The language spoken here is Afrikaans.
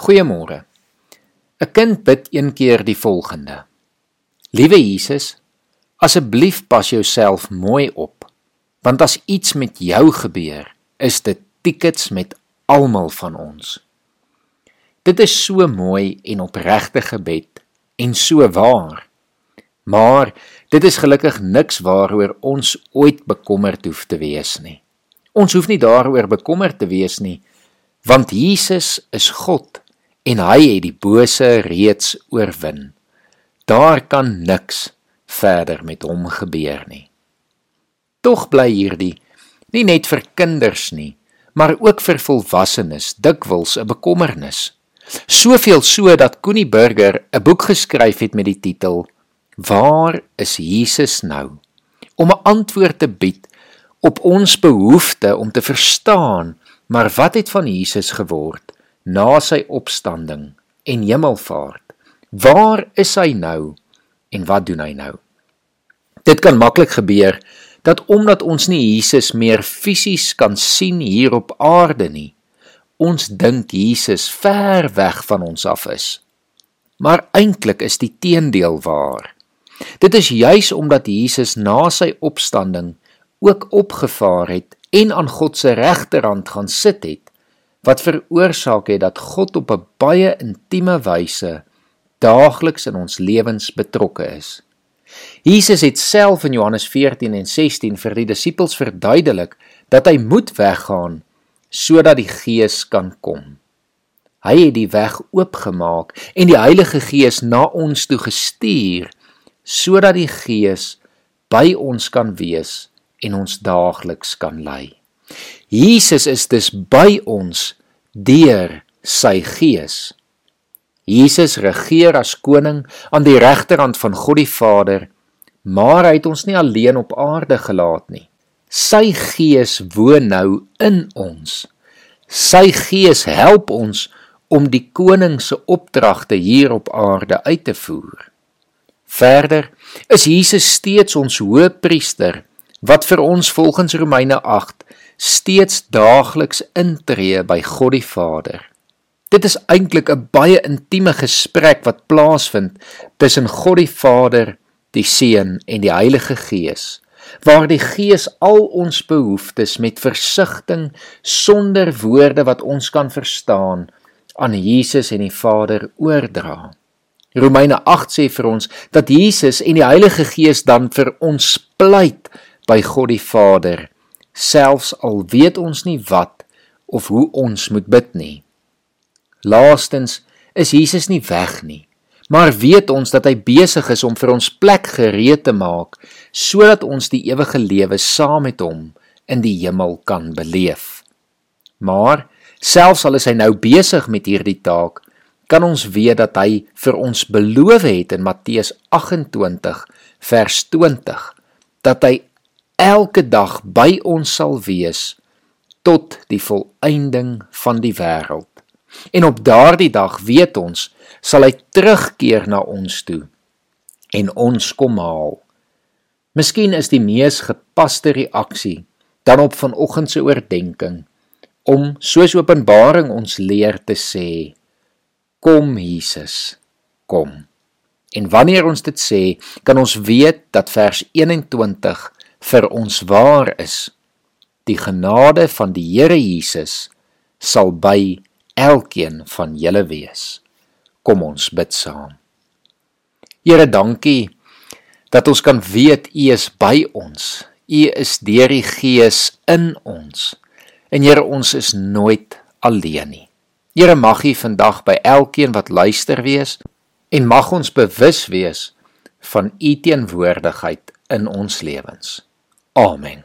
Goeiemôre. 'n Kind bid een keer die volgende: Liewe Jesus, asseblief pas jouself mooi op, want as iets met jou gebeur, is dit tickets met almal van ons. Dit is so mooi en opregte gebed en so waar. Maar dit is gelukkig niks waaroor ons ooit bekommerd hoef te wees nie. Ons hoef nie daaroor bekommerd te wees nie, want Jesus is God en hy het die bose reeds oorwin. Daar kan niks verder met hom gebeur nie. Tog bly hierdie nie net vir kinders nie, maar ook vir volwassenes dikwels 'n bekommernis. Soveel so dat Connie Burger 'n boek geskryf het met die titel Waar is Jesus nou? Om 'n antwoord te bied op ons behoefte om te verstaan, maar wat het van Jesus geword? Na sy opstanding en hemelvaart. Waar is hy nou en wat doen hy nou? Dit kan maklik gebeur dat omdat ons nie Jesus meer fisies kan sien hier op aarde nie, ons dink Jesus ver weg van ons af is. Maar eintlik is die teendeel waar. Dit is juis omdat Jesus na sy opstanding ook opgevaar het en aan God se regterhand gaan sit het wat veroorsaak het dat God op 'n baie intieme wyse daagliks in ons lewens betrokke is. Jesus het self in Johannes 14 en 16 vir die disippels verduidelik dat hy moet weggaan sodat die Gees kan kom. Hy het die weg oopgemaak en die Heilige Gees na ons toe gestuur sodat die Gees by ons kan wees en ons daagliks kan lei. Jesus is dus by ons deur sy gees. Jesus regeer as koning aan die regterhand van God die Vader, maar hy het ons nie alleen op aarde gelaat nie. Sy gees woon nou in ons. Sy gees help ons om die koning se opdragte hier op aarde uit te voer. Verder is Jesus steeds ons hoëpriester wat vir ons volgens Romeine 8 steeds daagliks intree by God die Vader. Dit is eintlik 'n baie intieme gesprek wat plaasvind tussen God die Vader, die Seun en die Heilige Gees, waar die Gees al ons behoeftes met versigtiging sonder woorde wat ons kan verstaan aan Jesus en die Vader oordra. Romeine 8 sê vir ons dat Jesus en die Heilige Gees dan vir ons pleit by God die Vader selfs al weet ons nie wat of hoe ons moet bid nie. Laastens is Jesus nie weg nie, maar weet ons dat hy besig is om vir ons plek gereed te maak sodat ons die ewige lewe saam met hom in die hemel kan beleef. Maar selfs al is hy nou besig met hierdie taak, kan ons weet dat hy vir ons beloof het in Matteus 28 vers 20 dat hy elke dag by ons sal wees tot die volëinding van die wêreld. En op daardie dag weet ons sal hy terugkeer na ons toe en ons kom haal. Miskien is die mees gepaste reaksie dan op vanoggend se oordeenking om soos Openbaring ons leer te sê: Kom Jesus, kom. En wanneer ons dit sê, kan ons weet dat vers 21 vir ons waar is. Die genade van die Here Jesus sal by elkeen van julle wees. Kom ons bid saam. Here, dankie dat ons kan weet U is by ons. U is deur die Gees in ons. En Here, ons is nooit alleen nie. Here, mag U vandag by elkeen wat luister wees en mag ons bewus wees van U teenwoordigheid in ons lewens. Amen.